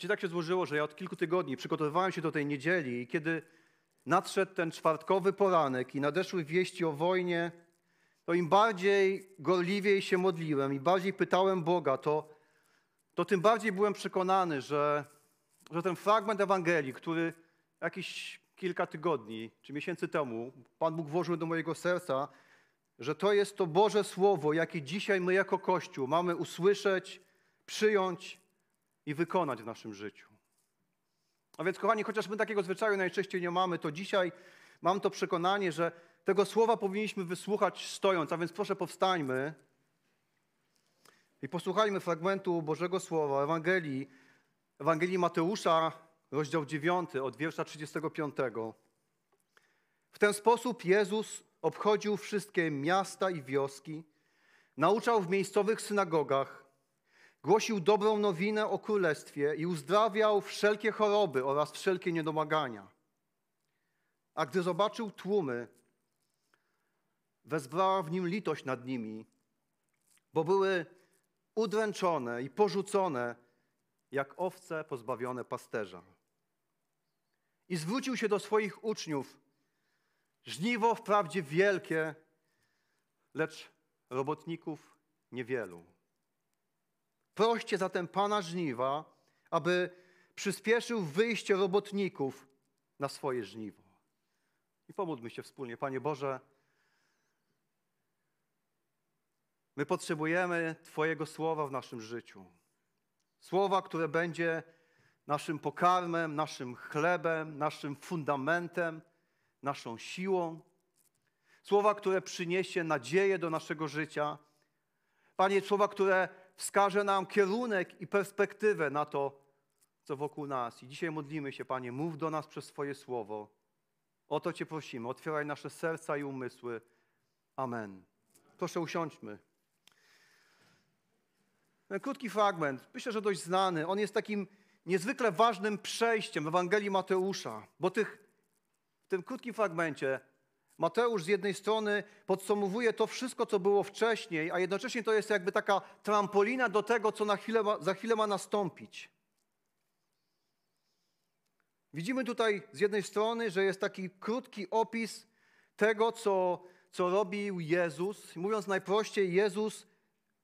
Wiecie, tak się złożyło, że ja od kilku tygodni przygotowywałem się do tej niedzieli i kiedy nadszedł ten czwartkowy poranek i nadeszły wieści o wojnie, to im bardziej gorliwiej się modliłem i bardziej pytałem Boga, to, to tym bardziej byłem przekonany, że, że ten fragment Ewangelii, który jakieś kilka tygodni czy miesięcy temu Pan Bóg włożył do mojego serca, że to jest to Boże Słowo, jakie dzisiaj my jako Kościół mamy usłyszeć, przyjąć i wykonać w naszym życiu. A więc, kochani, chociaż my takiego zwyczaju najczęściej nie mamy, to dzisiaj mam to przekonanie, że tego słowa powinniśmy wysłuchać stojąc. A więc proszę, powstańmy i posłuchajmy fragmentu Bożego Słowa, Ewangelii, Ewangelii Mateusza, rozdział 9, od wiersza 35. W ten sposób Jezus obchodził wszystkie miasta i wioski, nauczał w miejscowych synagogach, głosił dobrą nowinę o królestwie i uzdrawiał wszelkie choroby oraz wszelkie niedomagania. A gdy zobaczył tłumy, wezbrała w nim litość nad nimi, bo były udręczone i porzucone, jak owce pozbawione pasterza. I zwrócił się do swoich uczniów, Żniwo wprawdzie wielkie, lecz robotników niewielu. Proście zatem Pana żniwa, aby przyspieszył wyjście robotników na swoje żniwo. I pomódlmy się wspólnie. Panie Boże, my potrzebujemy Twojego słowa w naszym życiu. Słowa, które będzie naszym pokarmem, naszym chlebem, naszym fundamentem, naszą siłą. Słowa, które przyniesie nadzieję do naszego życia. Panie, słowa, które wskaże nam kierunek i perspektywę na to, co wokół nas. I dzisiaj modlimy się, Panie, mów do nas przez Twoje słowo. O to Cię prosimy. Otwieraj nasze serca i umysły. Amen. Proszę usiądźmy. Ten krótki fragment, myślę, że dość znany, on jest takim niezwykle ważnym przejściem w Ewangelii Mateusza, bo tych, w tym krótkim fragmencie Mateusz z jednej strony podsumowuje to wszystko, co było wcześniej, a jednocześnie to jest jakby taka trampolina do tego, co chwilę ma, za chwilę ma nastąpić. Widzimy tutaj z jednej strony, że jest taki krótki opis tego, co, co robił Jezus. Mówiąc najprościej, Jezus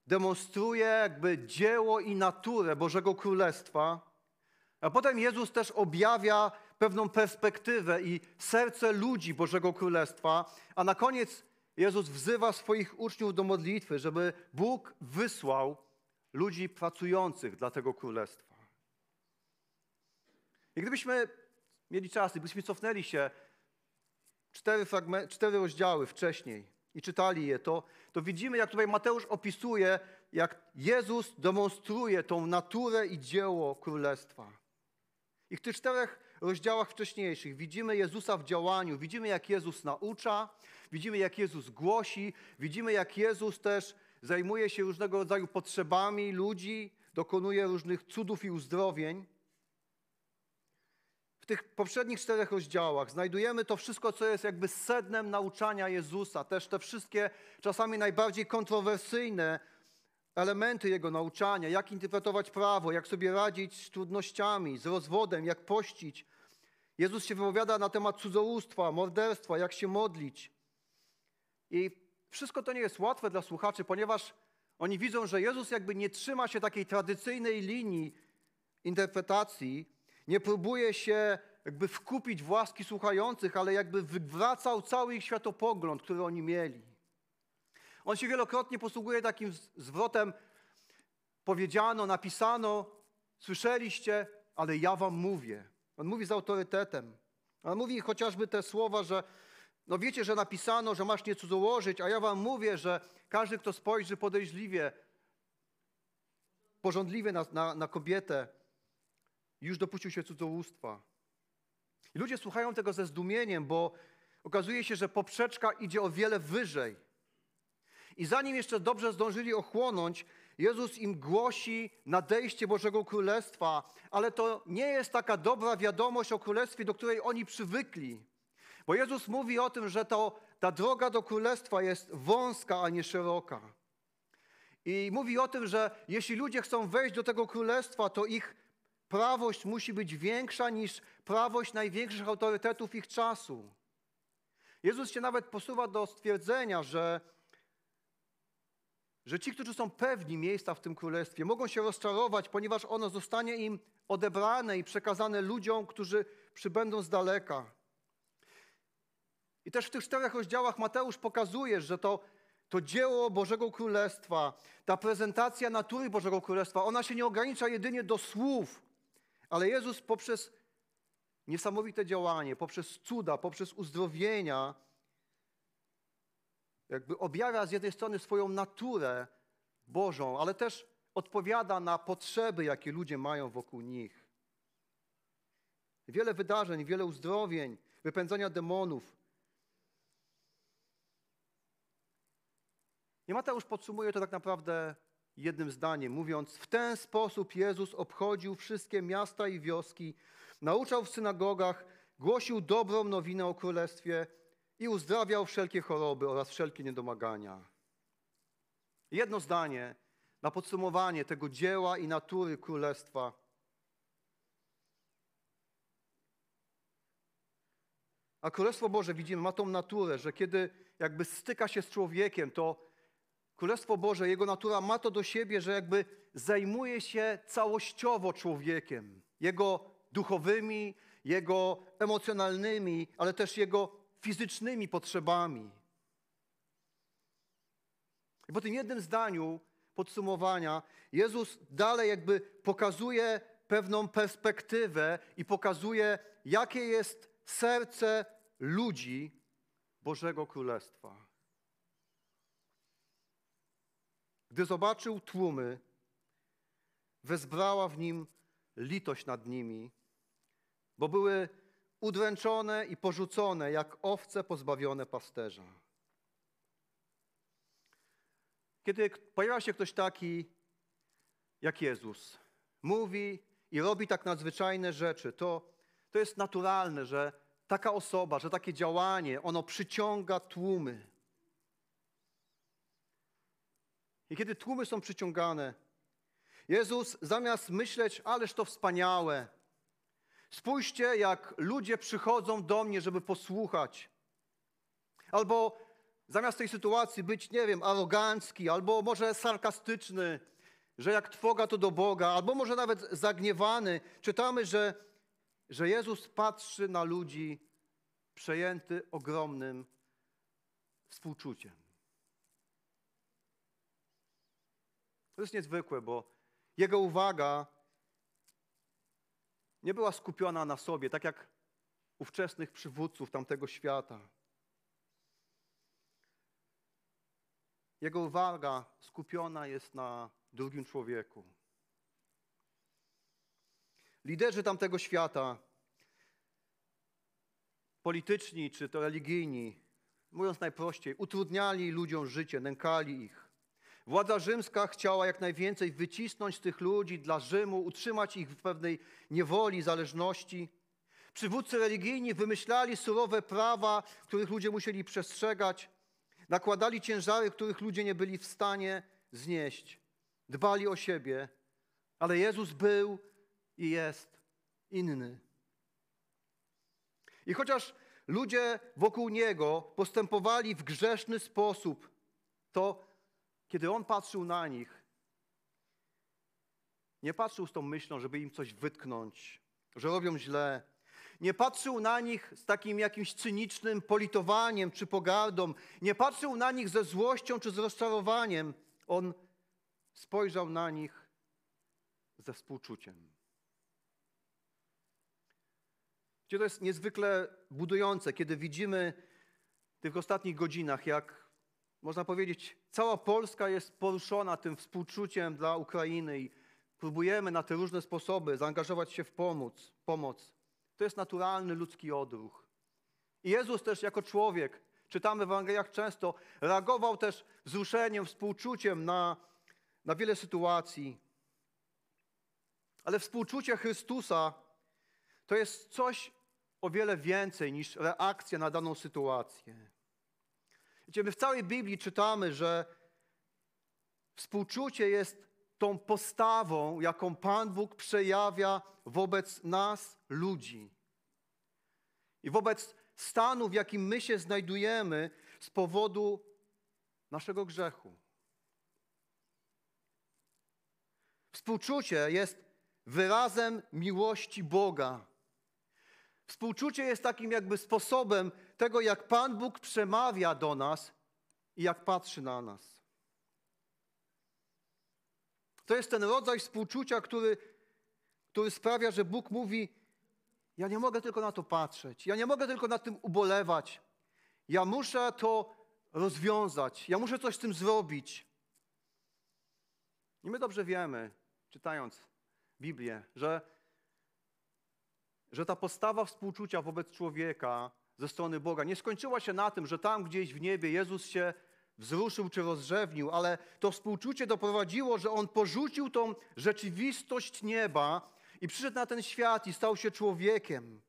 demonstruje jakby dzieło i naturę Bożego Królestwa. A potem Jezus też objawia pewną perspektywę i serce ludzi Bożego Królestwa, a na koniec Jezus wzywa swoich uczniów do modlitwy, żeby Bóg wysłał ludzi pracujących dla tego Królestwa. I gdybyśmy mieli czas, gdybyśmy cofnęli się cztery, cztery rozdziały wcześniej i czytali je, to, to widzimy, jak tutaj Mateusz opisuje, jak Jezus demonstruje tą naturę i dzieło Królestwa. I w tych czterech rozdziałach wcześniejszych widzimy Jezusa w działaniu, widzimy jak Jezus naucza, widzimy jak Jezus głosi, widzimy jak Jezus też zajmuje się różnego rodzaju potrzebami ludzi, dokonuje różnych cudów i uzdrowień. W tych poprzednich czterech rozdziałach znajdujemy to wszystko, co jest jakby sednem nauczania Jezusa, też te wszystkie czasami najbardziej kontrowersyjne elementy jego nauczania, jak interpretować prawo, jak sobie radzić z trudnościami, z rozwodem, jak pościć. Jezus się wypowiada na temat cudzołóstwa, morderstwa, jak się modlić. I wszystko to nie jest łatwe dla słuchaczy, ponieważ oni widzą, że Jezus jakby nie trzyma się takiej tradycyjnej linii interpretacji, nie próbuje się jakby wkupić w łaski słuchających, ale jakby wywracał cały ich światopogląd, który oni mieli. On się wielokrotnie posługuje takim zwrotem powiedziano, napisano, słyszeliście, ale ja wam mówię. On mówi z autorytetem. On mówi chociażby te słowa, że no wiecie, że napisano, że masz nie cudzołożyć, a ja wam mówię, że każdy, kto spojrzy podejrzliwie, porządliwie na, na, na kobietę, już dopuścił się cudzołóstwa. I ludzie słuchają tego ze zdumieniem, bo okazuje się, że poprzeczka idzie o wiele wyżej. I zanim jeszcze dobrze zdążyli ochłonąć, Jezus im głosi nadejście Bożego Królestwa, ale to nie jest taka dobra wiadomość o Królestwie, do której oni przywykli. Bo Jezus mówi o tym, że to, ta droga do Królestwa jest wąska, a nie szeroka. I mówi o tym, że jeśli ludzie chcą wejść do tego Królestwa, to ich prawość musi być większa niż prawość największych autorytetów ich czasu. Jezus się nawet posuwa do stwierdzenia, że, że ci, którzy są pewni miejsca w tym królestwie, mogą się rozczarować, ponieważ ono zostanie im odebrane i przekazane ludziom, którzy przybędą z daleka. I też w tych czterech rozdziałach Mateusz pokazuje, że to, to dzieło Bożego Królestwa, ta prezentacja natury Bożego Królestwa, ona się nie ogranicza jedynie do słów, ale Jezus poprzez niesamowite działanie, poprzez cuda, poprzez uzdrowienia, jakby objawia z jednej strony swoją naturę Bożą, ale też odpowiada na potrzeby, jakie ludzie mają wokół nich. Wiele wydarzeń, wiele uzdrowień, wypędzania demonów. I Mateusz podsumuje to tak naprawdę jednym zdaniem, mówiąc: W ten sposób Jezus obchodził wszystkie miasta i wioski, nauczał w synagogach, głosił dobrą nowinę o królestwie i uzdrawiał wszelkie choroby oraz wszelkie niedomagania. Jedno zdanie na podsumowanie tego dzieła i natury królestwa. A Królestwo Boże, widzimy, ma tą naturę, że kiedy jakby styka się z człowiekiem, to Królestwo Boże, Jego natura ma to do siebie, że jakby zajmuje się całościowo człowiekiem, Jego duchowymi, Jego emocjonalnymi, ale też Jego fizycznymi potrzebami. I po tym jednym zdaniu podsumowania Jezus dalej jakby pokazuje pewną perspektywę i pokazuje, jakie jest serce ludzi Bożego Królestwa. Gdy zobaczył tłumy, wezbrała w nim litość nad nimi, bo były udręczone i porzucone jak owce pozbawione pasterza. Kiedy pojawia się ktoś taki jak Jezus, mówi i robi tak nadzwyczajne rzeczy, to, to jest naturalne, że taka osoba, że takie działanie, ono przyciąga tłumy. I kiedy tłumy są przyciągane, Jezus zamiast myśleć, ależ to wspaniałe, spójrzcie, jak ludzie przychodzą do mnie, żeby posłuchać. Albo zamiast tej sytuacji być, nie wiem, arogancki, albo może sarkastyczny, że jak trwoga to do Boga, albo może nawet zagniewany, czytamy, że, że Jezus patrzy na ludzi przejęty ogromnym współczuciem. To jest niezwykłe, bo jego uwaga nie była skupiona na sobie, tak jak ówczesnych przywódców tamtego świata. Jego uwaga skupiona jest na drugim człowieku. Liderzy tamtego świata, polityczni czy to religijni, mówiąc najprościej, utrudniali ludziom życie, nękali ich. Władza rzymska chciała jak najwięcej wycisnąć tych ludzi dla Rzymu, utrzymać ich w pewnej niewoli, zależności. Przywódcy religijni wymyślali surowe prawa, których ludzie musieli przestrzegać, nakładali ciężary, których ludzie nie byli w stanie znieść. Dbali o siebie, ale Jezus był i jest inny. I chociaż ludzie wokół Niego postępowali w grzeszny sposób, to kiedy on patrzył na nich, nie patrzył z tą myślą, żeby im coś wytknąć, że robią źle. Nie patrzył na nich z takim jakimś cynicznym politowaniem czy pogardą. Nie patrzył na nich ze złością czy z rozczarowaniem. On spojrzał na nich ze współczuciem. To jest niezwykle budujące, kiedy widzimy w tych ostatnich godzinach, jak można powiedzieć, cała Polska jest poruszona tym współczuciem dla Ukrainy i próbujemy na te różne sposoby zaangażować się w pomoc. pomoc. To jest naturalny ludzki odruch. I Jezus też jako człowiek, czytamy w Ewangeliach często, reagował też wzruszeniem, współczuciem na, na wiele sytuacji. Ale współczucie Chrystusa to jest coś o wiele więcej niż reakcja na daną sytuację. Wiecie, my w całej Biblii czytamy, że współczucie jest tą postawą, jaką Pan Bóg przejawia wobec nas, ludzi. I wobec stanu, w jakim my się znajdujemy z powodu naszego grzechu. Współczucie jest wyrazem miłości Boga. Współczucie jest takim jakby sposobem tego, jak Pan Bóg przemawia do nas i jak patrzy na nas. To jest ten rodzaj współczucia, który, który sprawia, że Bóg mówi: Ja nie mogę tylko na to patrzeć, ja nie mogę tylko nad tym ubolewać. Ja muszę to rozwiązać, ja muszę coś z tym zrobić. I my dobrze wiemy, czytając Biblię, że, że ta postawa współczucia wobec człowieka ze strony Boga nie skończyła się na tym, że tam gdzieś w niebie Jezus się wzruszył czy rozrzewnił, ale to współczucie doprowadziło, że on porzucił tą rzeczywistość nieba i przyszedł na ten świat i stał się człowiekiem.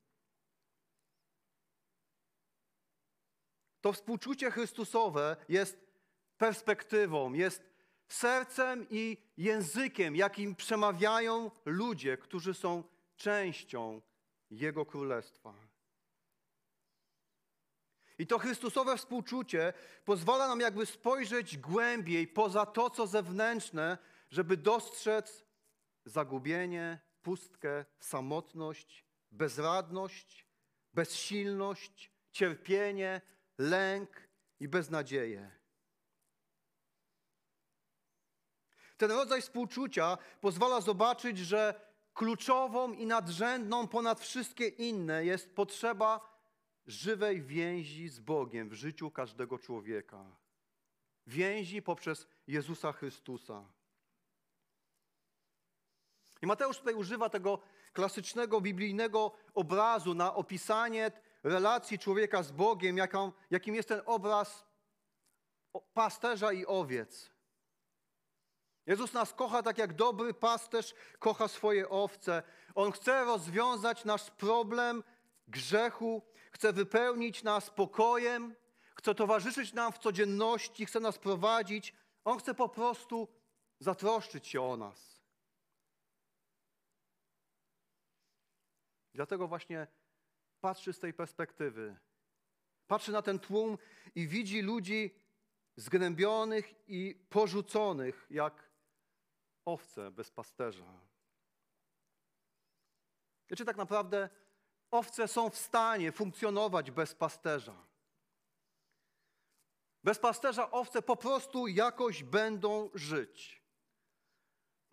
To współczucie Chrystusowe jest perspektywą, jest sercem i językiem, jakim przemawiają ludzie, którzy są częścią Jego Królestwa. I to Chrystusowe współczucie pozwala nam jakby spojrzeć głębiej poza to, co zewnętrzne, żeby dostrzec zagubienie, pustkę, samotność, bezradność, bezsilność, cierpienie, lęk i beznadzieję. Ten rodzaj współczucia pozwala zobaczyć, że kluczową i nadrzędną ponad wszystkie inne jest potrzeba żywej więzi z Bogiem w życiu każdego człowieka. Więzi poprzez Jezusa Chrystusa. I Mateusz tutaj używa tego klasycznego biblijnego obrazu na opisanie relacji człowieka z Bogiem, jaką, jakim jest ten obraz pasterza i owiec. Jezus nas kocha tak jak dobry pasterz kocha swoje owce. On chce rozwiązać nasz problem grzechu, chce wypełnić nas pokojem, chce towarzyszyć nam w codzienności, chce nas prowadzić. On chce po prostu zatroszczyć się o nas. Dlatego właśnie patrzy z tej perspektywy. Patrzy na ten tłum i widzi ludzi zgnębionych i porzuconych, jak owce bez pasterza. Wiecie, tak naprawdę owce są w stanie funkcjonować bez pasterza. Bez pasterza owce po prostu jakoś będą żyć.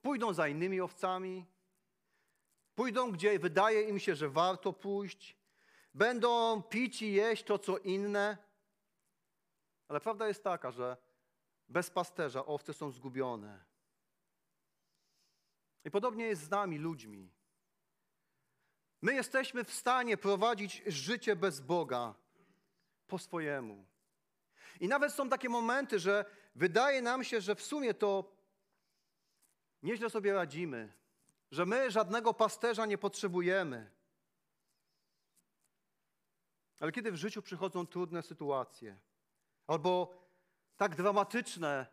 Pójdą za innymi owcami, pójdą gdzie wydaje im się, że warto pójść, będą pić i jeść to, co inne. Ale prawda jest taka, że bez pasterza owce są zgubione. I podobnie jest z nami, ludźmi. My jesteśmy w stanie prowadzić życie bez Boga po swojemu. I nawet są takie momenty, że wydaje nam się, że w sumie to nieźle sobie radzimy, że my żadnego pasterza nie potrzebujemy. Ale kiedy w życiu przychodzą trudne sytuacje, albo tak dramatyczne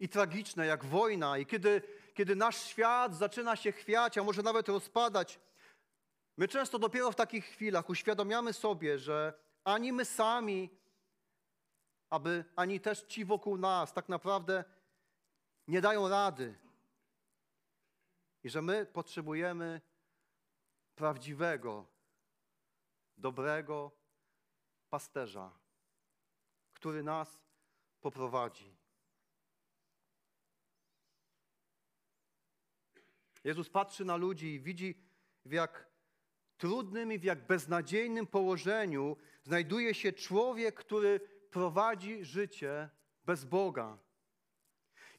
i tragiczne jak wojna, i kiedy, kiedy nasz świat zaczyna się chwiać, a może nawet rozpadać, my często dopiero w takich chwilach uświadamiamy sobie, że ani my sami, aby ani też ci wokół nas tak naprawdę nie dają rady. I że my potrzebujemy prawdziwego, dobrego pasterza, który nas poprowadzi. Jezus patrzy na ludzi i widzi, w jak trudnym i w jak beznadziejnym położeniu znajduje się człowiek, który prowadzi życie bez Boga.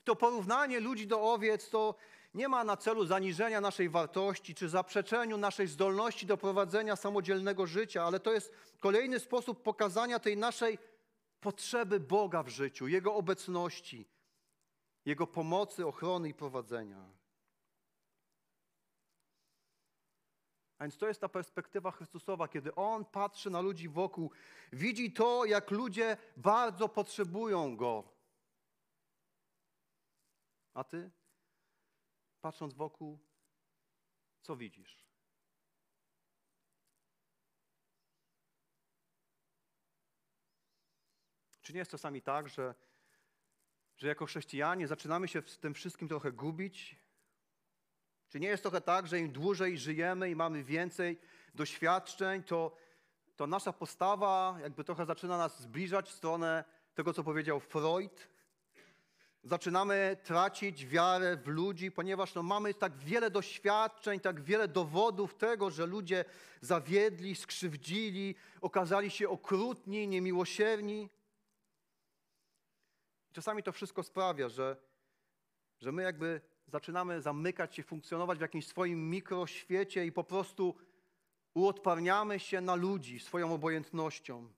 To porównanie ludzi do owiec to nie ma na celu zaniżenia naszej wartości czy zaprzeczeniu naszej zdolności do prowadzenia samodzielnego życia, ale to jest kolejny sposób pokazania tej naszej potrzeby Boga w życiu, Jego obecności, Jego pomocy, ochrony i prowadzenia. A więc to jest ta perspektywa Chrystusowa, kiedy On patrzy na ludzi wokół, widzi to, jak ludzie bardzo potrzebują Go. A Ty? patrząc wokół, co widzisz? Czy nie jest czasami tak, że, że jako chrześcijanie zaczynamy się w tym wszystkim trochę gubić? Czy nie jest trochę tak, że im dłużej żyjemy i mamy więcej doświadczeń, to, to nasza postawa jakby trochę zaczyna nas zbliżać w stronę tego, co powiedział Freud? Zaczynamy tracić wiarę w ludzi, ponieważ no, mamy tak wiele doświadczeń, tak wiele dowodów tego, że ludzie zawiedli, skrzywdzili, okazali się okrutni, niemiłosierni. Czasami to wszystko sprawia, że, że my jakby zaczynamy zamykać się, funkcjonować w jakimś swoim mikroświecie i po prostu uodparniamy się na ludzi swoją obojętnością.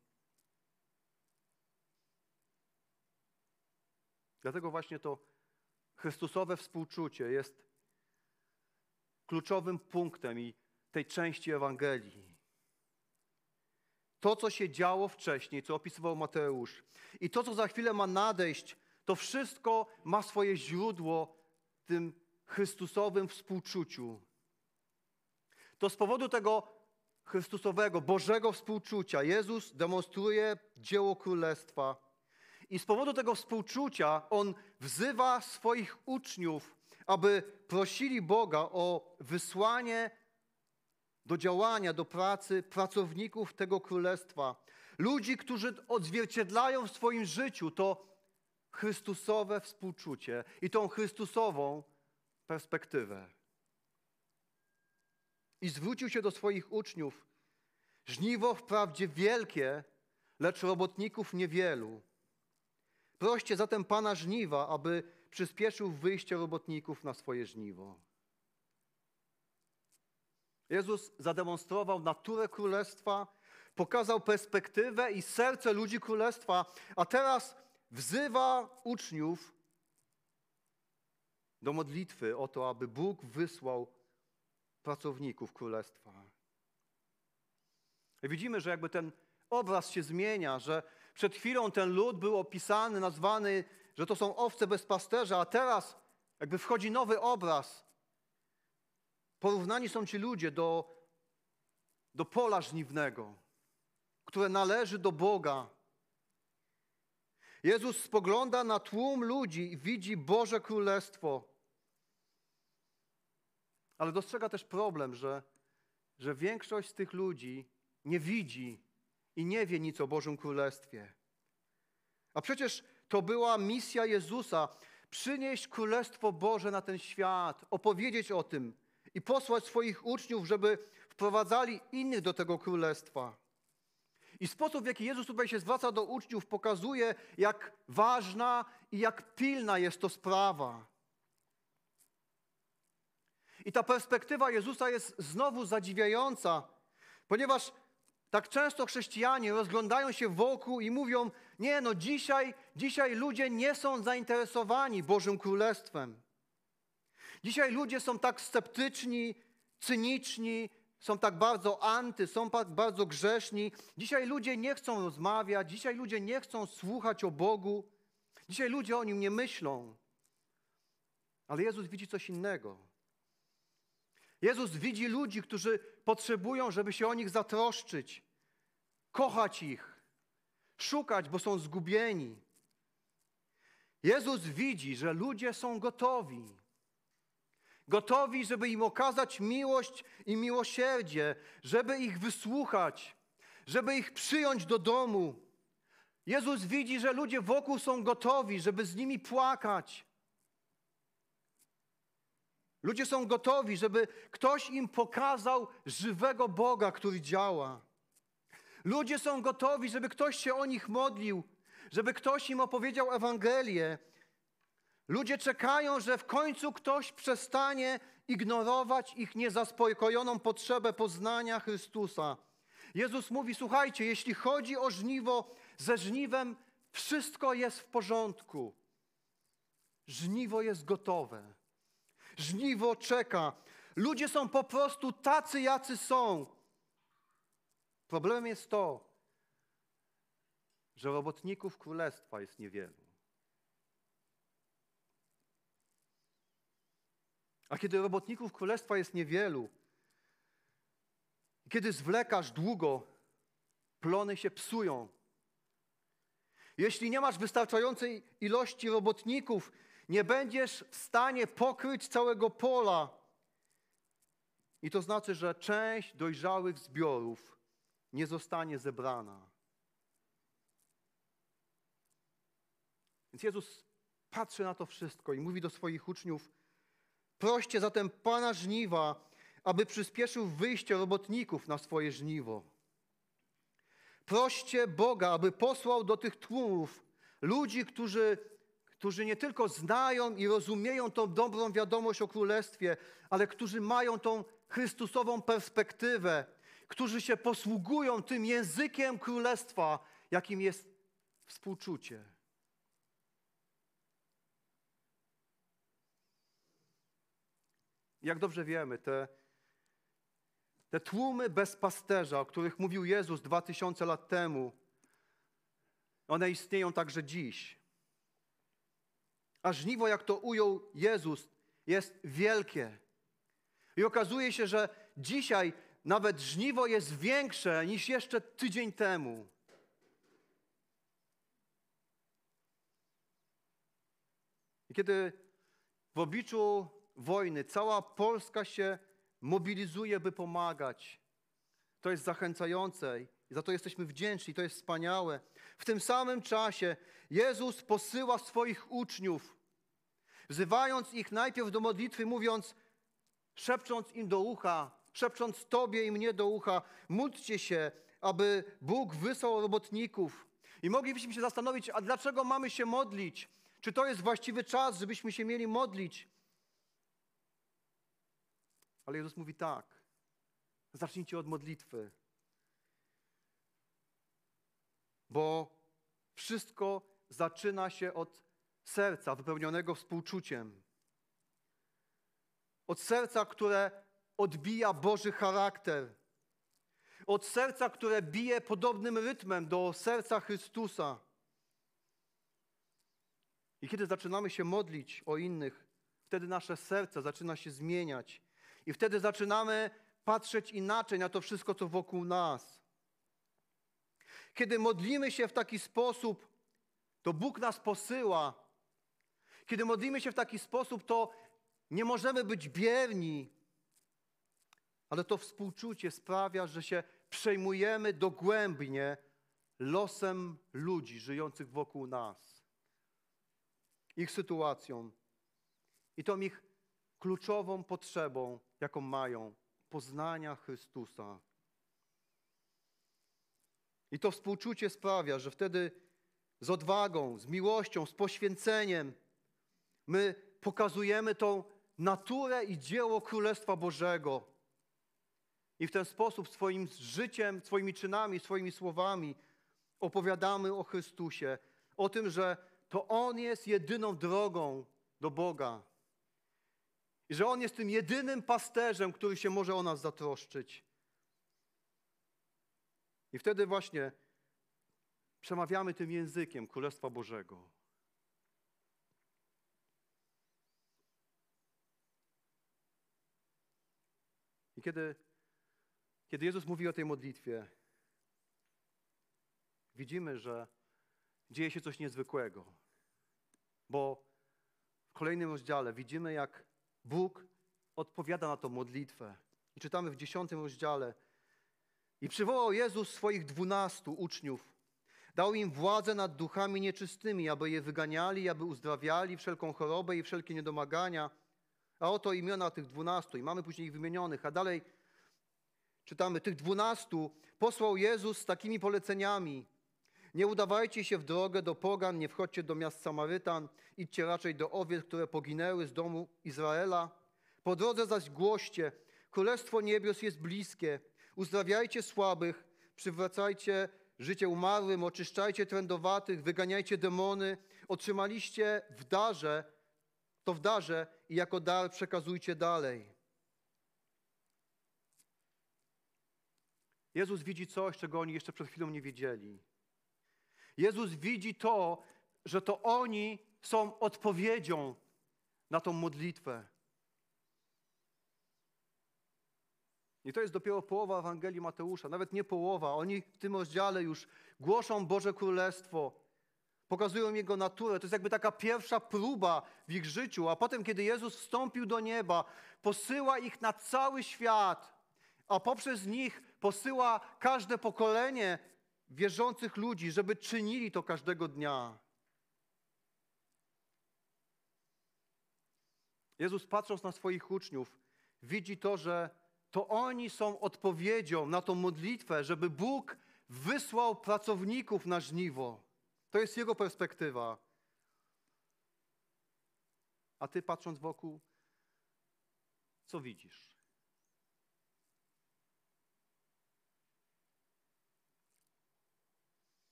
Dlatego właśnie to Chrystusowe współczucie jest kluczowym punktem i tej części Ewangelii. To, co się działo wcześniej, co opisywał Mateusz, i to, co za chwilę ma nadejść, to wszystko ma swoje źródło tym Chrystusowym współczuciu. To z powodu tego Chrystusowego, Bożego współczucia Jezus demonstruje dzieło Królestwa. I z powodu tego współczucia On wzywa swoich uczniów, aby prosili Boga o wysłanie do działania, do pracy pracowników tego królestwa. Ludzi, którzy odzwierciedlają w swoim życiu to Chrystusowe współczucie i tą Chrystusową perspektywę. I zwrócił się do swoich uczniów: Żniwo wprawdzie wielkie, lecz robotników niewielu. Proście zatem Pana żniwa, aby przyspieszył wyjście robotników na swoje żniwo. Jezus zademonstrował naturę królestwa, pokazał perspektywę i serce ludzi królestwa, a teraz wzywa uczniów do modlitwy o to, aby Bóg wysłał pracowników królestwa. I widzimy, że jakby ten obraz się zmienia, że przed chwilą ten lud był opisany, nazwany, że to są owce bez pasterza, a teraz jakby wchodzi nowy obraz. Porównani są ci ludzie do, do pola żniwnego, które należy do Boga. Jezus spogląda na tłum ludzi i widzi Boże Królestwo. Ale dostrzega też problem, że, że większość z tych ludzi nie widzi i nie wie nic o Bożym Królestwie. A przecież to była misja Jezusa przynieść Królestwo Boże na ten świat, opowiedzieć o tym i posłać swoich uczniów, żeby wprowadzali innych do tego Królestwa. I sposób, w jaki Jezus tutaj się zwraca do uczniów, pokazuje, jak ważna i jak pilna jest to sprawa. I ta perspektywa Jezusa jest znowu zadziwiająca, ponieważ tak często chrześcijanie rozglądają się wokół i mówią: Nie, no dzisiaj, dzisiaj ludzie nie są zainteresowani Bożym Królestwem. Dzisiaj ludzie są tak sceptyczni, cyniczni, są tak bardzo anty, są tak bardzo grzeszni. Dzisiaj ludzie nie chcą rozmawiać, dzisiaj ludzie nie chcą słuchać o Bogu. Dzisiaj ludzie o nim nie myślą. Ale Jezus widzi coś innego. Jezus widzi ludzi, którzy potrzebują, żeby się o nich zatroszczyć, kochać ich, szukać, bo są zgubieni. Jezus widzi, że ludzie są gotowi. Gotowi, żeby im okazać miłość i miłosierdzie, żeby ich wysłuchać, żeby ich przyjąć do domu. Jezus widzi, że ludzie wokół są gotowi, żeby z nimi płakać. Ludzie są gotowi, żeby ktoś im pokazał żywego Boga, który działa. Ludzie są gotowi, żeby ktoś się o nich modlił, żeby ktoś im opowiedział Ewangelię, Ludzie czekają, że w końcu ktoś przestanie ignorować ich niezaspokojoną potrzebę poznania Chrystusa. Jezus mówi: Słuchajcie, jeśli chodzi o żniwo, ze żniwem wszystko jest w porządku. Żniwo jest gotowe. Żniwo czeka. Ludzie są po prostu tacy, jacy są. Problemem jest to, że robotników królestwa jest niewielu. A kiedy robotników królestwa jest niewielu, kiedy zwlekasz długo, plony się psują. Jeśli nie masz wystarczającej ilości robotników, nie będziesz w stanie pokryć całego pola. I to znaczy, że część dojrzałych zbiorów nie zostanie zebrana. Więc Jezus patrzy na to wszystko i mówi do swoich uczniów: Proście zatem Pana żniwa, aby przyspieszył wyjście robotników na swoje żniwo. Proście Boga, aby posłał do tych tłumów ludzi, którzy, którzy nie tylko znają i rozumieją tą dobrą wiadomość o Królestwie, ale którzy mają tą Chrystusową perspektywę, którzy się posługują tym językiem Królestwa, jakim jest współczucie. Jak dobrze wiemy, te, te tłumy bez pasterza, o których mówił Jezus dwa tysiące lat temu, one istnieją także dziś. A żniwo, jak to ujął Jezus, jest wielkie. I okazuje się, że dzisiaj nawet żniwo jest większe niż jeszcze tydzień temu. I kiedy w obliczu wojny cała Polska się mobilizuje, by pomagać, to jest zachęcające i za to jesteśmy wdzięczni, to jest wspaniałe. W tym samym czasie Jezus posyła swoich uczniów, wzywając ich najpierw do modlitwy, mówiąc, szepcząc im do ucha, szepcząc Tobie i mnie do ucha, módlcie się, aby Bóg wysłał robotników. I moglibyśmy się zastanowić, a dlaczego mamy się modlić? Czy to jest właściwy czas, żebyśmy się mieli modlić? Ale Jezus mówi tak. Zacznijcie od modlitwy. Bo wszystko zaczyna się od serca wypełnionego współczuciem. Od serca, które odbija Boży charakter. Od serca, które bije podobnym rytmem do serca Chrystusa. I kiedy zaczynamy się modlić o innych, wtedy nasze serce zaczyna się zmieniać. I wtedy zaczynamy patrzeć inaczej na to wszystko, co wokół nas. Kiedy modlimy się w taki sposób, to Bóg nas posyła. Kiedy modlimy się w taki sposób, to nie możemy być bierni, ale to współczucie sprawia, że się przejmujemy dogłębnie losem ludzi żyjących wokół nas, ich sytuacją i tą ich kluczową potrzebą, jaką mają poznania Chrystusa. I to współczucie sprawia, że wtedy z odwagą, z miłością, z poświęceniem my pokazujemy tą naturę i dzieło Królestwa Bożego. I w ten sposób swoim życiem, swoimi czynami, swoimi słowami opowiadamy o Chrystusie, o tym, że to On jest jedyną drogą do Boga. I że On jest tym jedynym pasterzem, który się może o nas zatroszczyć. I wtedy właśnie przemawiamy tym językiem Królestwa Bożego. I kiedy, kiedy Jezus mówi o tej modlitwie, widzimy, że dzieje się coś niezwykłego. Bo w kolejnym rozdziale widzimy, jak Bóg odpowiada na tą modlitwę. I czytamy w dziesiątym rozdziale. I przywołał Jezus swoich dwunastu uczniów. Dał im władzę nad duchami nieczystymi, aby je wyganiali, aby uzdrawiali wszelką chorobę i wszelkie niedomagania. A oto imiona tych dwunastu, i mamy później ich wymienionych. A dalej czytamy, tych dwunastu posłał Jezus z takimi poleceniami. Nie udawajcie się w drogę do pogan, nie wchodźcie do miast Samarytan, idźcie raczej do owiec, które poginęły z domu Izraela. Po drodze zaś głoście, Królestwo Niebios jest bliskie. Uzdrawiajcie słabych, przywracajcie życie umarłym, oczyszczajcie trędowatych, wyganiajcie demony. Otrzymaliście w darze, to w darze i jako dar przekazujcie dalej. Jezus widzi coś, czego oni jeszcze przed chwilą nie wiedzieli. Jezus widzi to, że to oni są odpowiedzią na tą modlitwę. I to jest dopiero połowa Ewangelii Mateusza, nawet nie połowa. Oni w tym rozdziale już głoszą Boże Królestwo, pokazują Jego naturę. To jest jakby taka pierwsza próba w ich życiu, a potem, kiedy Jezus wstąpił do nieba, posyła ich na cały świat, a poprzez nich posyła każde pokolenie wierzących ludzi, żeby czynili to każdego dnia. Jezus patrząc na swoich uczniów, widzi to, że to oni są odpowiedzią na tą modlitwę, żeby Bóg wysłał pracowników na żniwo. To jest jego perspektywa. A ty patrząc wokół, co widzisz?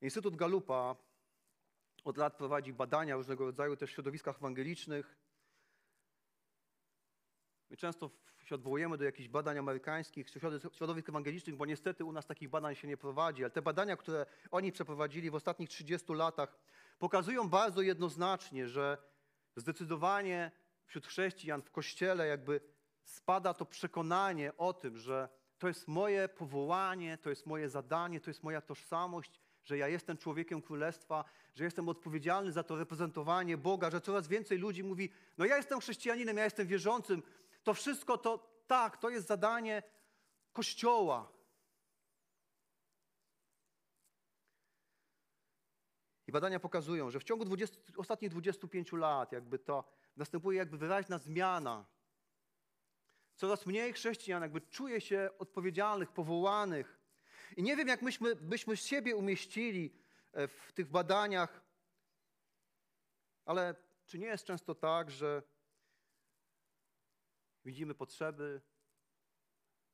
Instytut Galupa od lat prowadzi badania różnego rodzaju też w środowiskach ewangelicznych. My często się odwołujemy do jakichś badań amerykańskich, środowisk ewangelicznych, bo niestety u nas takich badań się nie prowadzi, ale te badania, które oni przeprowadzili w ostatnich 30 latach, pokazują bardzo jednoznacznie, że zdecydowanie wśród chrześcijan w kościele jakby spada to przekonanie o tym, że to jest moje powołanie, to jest moje zadanie, to jest moja tożsamość, że ja jestem człowiekiem królestwa, że jestem odpowiedzialny za to reprezentowanie Boga, że coraz więcej ludzi mówi: No, ja jestem chrześcijaninem, ja jestem wierzącym. To wszystko to tak, to jest zadanie Kościoła. I badania pokazują, że w ciągu 20, ostatnich 25 lat jakby to następuje jakby wyraźna zmiana. Coraz mniej chrześcijan jakby czuje się odpowiedzialnych, powołanych i nie wiem, jak myśmy, byśmy siebie umieścili e, w tych badaniach, ale czy nie jest często tak, że widzimy potrzeby,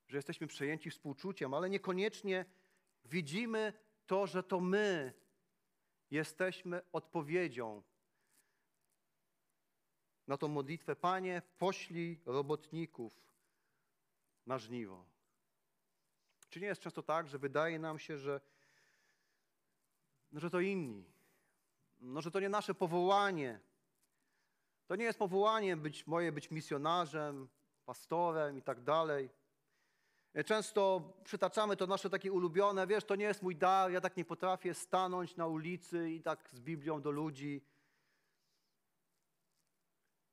że jesteśmy przejęci współczuciem, ale niekoniecznie widzimy to, że to my jesteśmy odpowiedzią na tą modlitwę. Panie, poślij robotników na żniwo. Czy nie jest często tak, że wydaje nam się, że, no, że to inni, no, że to nie nasze powołanie. To nie jest powołanie być moje być misjonarzem, pastorem i tak dalej. Często przytaczamy to nasze takie ulubione, wiesz, to nie jest mój dar, ja tak nie potrafię stanąć na ulicy i tak z Biblią do ludzi.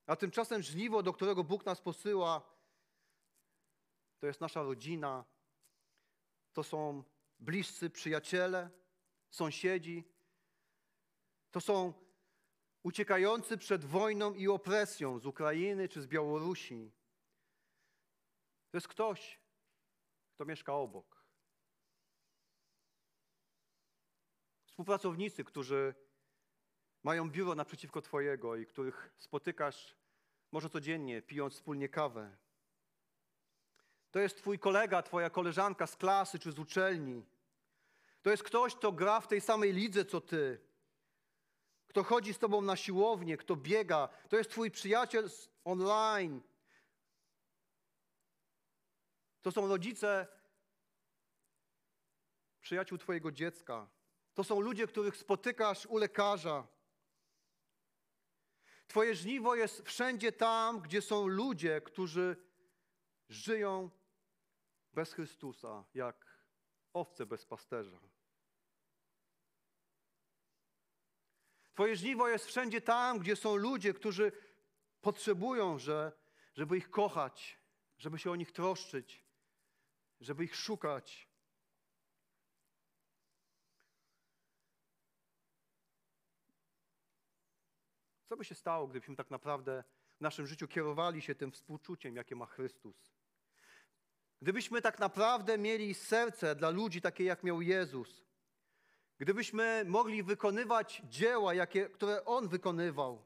A tymczasem żniwo, do którego Bóg nas posyła, to jest nasza rodzina, to są bliscy przyjaciele, sąsiedzi, to są uciekający przed wojną i opresją z Ukrainy czy z Białorusi. To jest ktoś, kto mieszka obok. Współpracownicy, którzy mają biuro naprzeciwko Twojego i których spotykasz może codziennie, pijąc wspólnie kawę. To jest twój kolega, twoja koleżanka z klasy czy z uczelni. To jest ktoś, kto gra w tej samej lidze co ty. Kto chodzi z tobą na siłownię, kto biega. To jest twój przyjaciel online. To są rodzice przyjaciół twojego dziecka. To są ludzie, których spotykasz u lekarza. Twoje żniwo jest wszędzie tam, gdzie są ludzie, którzy żyją bez Chrystusa, jak owce bez pasterza. Twoje żniwo jest wszędzie tam, gdzie są ludzie, którzy potrzebują, że, żeby ich kochać, żeby się o nich troszczyć, żeby ich szukać. Co by się stało, gdybyśmy tak naprawdę w naszym życiu kierowali się tym współczuciem, jakie ma Chrystus? Gdybyśmy tak naprawdę mieli serce dla ludzi takie, jak miał Jezus, gdybyśmy mogli wykonywać dzieła, jakie, które On wykonywał,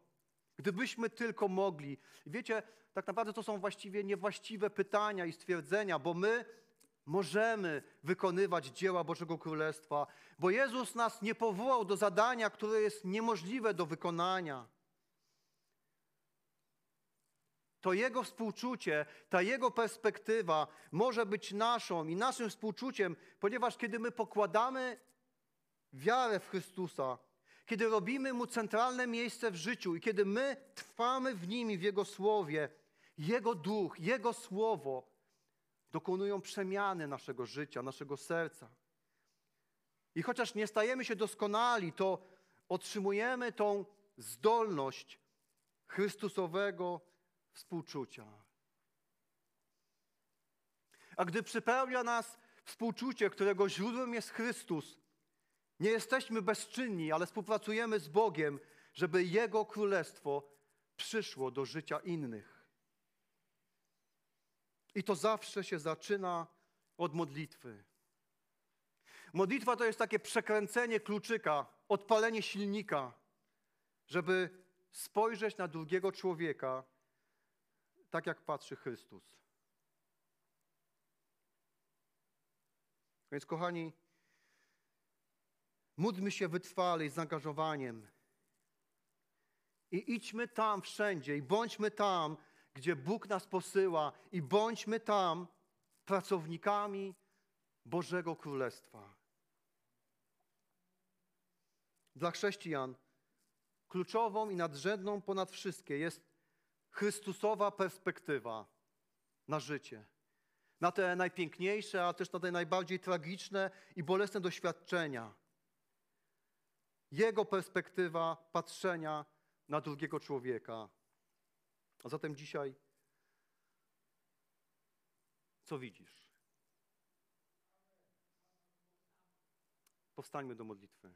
gdybyśmy tylko mogli. wiecie, tak naprawdę to są właściwie niewłaściwe pytania i stwierdzenia, bo my możemy wykonywać dzieła Bożego Królestwa, bo Jezus nas nie powołał do zadania, które jest niemożliwe do wykonania to Jego współczucie, ta Jego perspektywa może być naszą i naszym współczuciem, ponieważ kiedy my pokładamy wiarę w Chrystusa, kiedy robimy Mu centralne miejsce w życiu i kiedy my trwamy w Nim w Jego Słowie, Jego Duch, Jego Słowo dokonują przemiany naszego życia, naszego serca. I chociaż nie stajemy się doskonali, to otrzymujemy tą zdolność Chrystusowego współczucia. A gdy przypełnia nas współczucie, którego źródłem jest Chrystus, nie jesteśmy bezczynni, ale współpracujemy z Bogiem, żeby Jego królestwo przyszło do życia innych. I to zawsze się zaczyna od modlitwy. Modlitwa to jest takie przekręcenie kluczyka, odpalenie silnika, żeby spojrzeć na drugiego człowieka tak, jak patrzy Chrystus. Więc, kochani, módlmy się wytrwale i zaangażowaniem. I idźmy tam wszędzie, i bądźmy tam, gdzie Bóg nas posyła, i bądźmy tam pracownikami Bożego Królestwa. Dla chrześcijan kluczową i nadrzędną ponad wszystkie jest Chrystusowa perspektywa na życie. Na te najpiękniejsze, a też na te najbardziej tragiczne i bolesne doświadczenia. Jego perspektywa patrzenia na drugiego człowieka. A zatem dzisiaj, co widzisz? Powstańmy do modlitwy.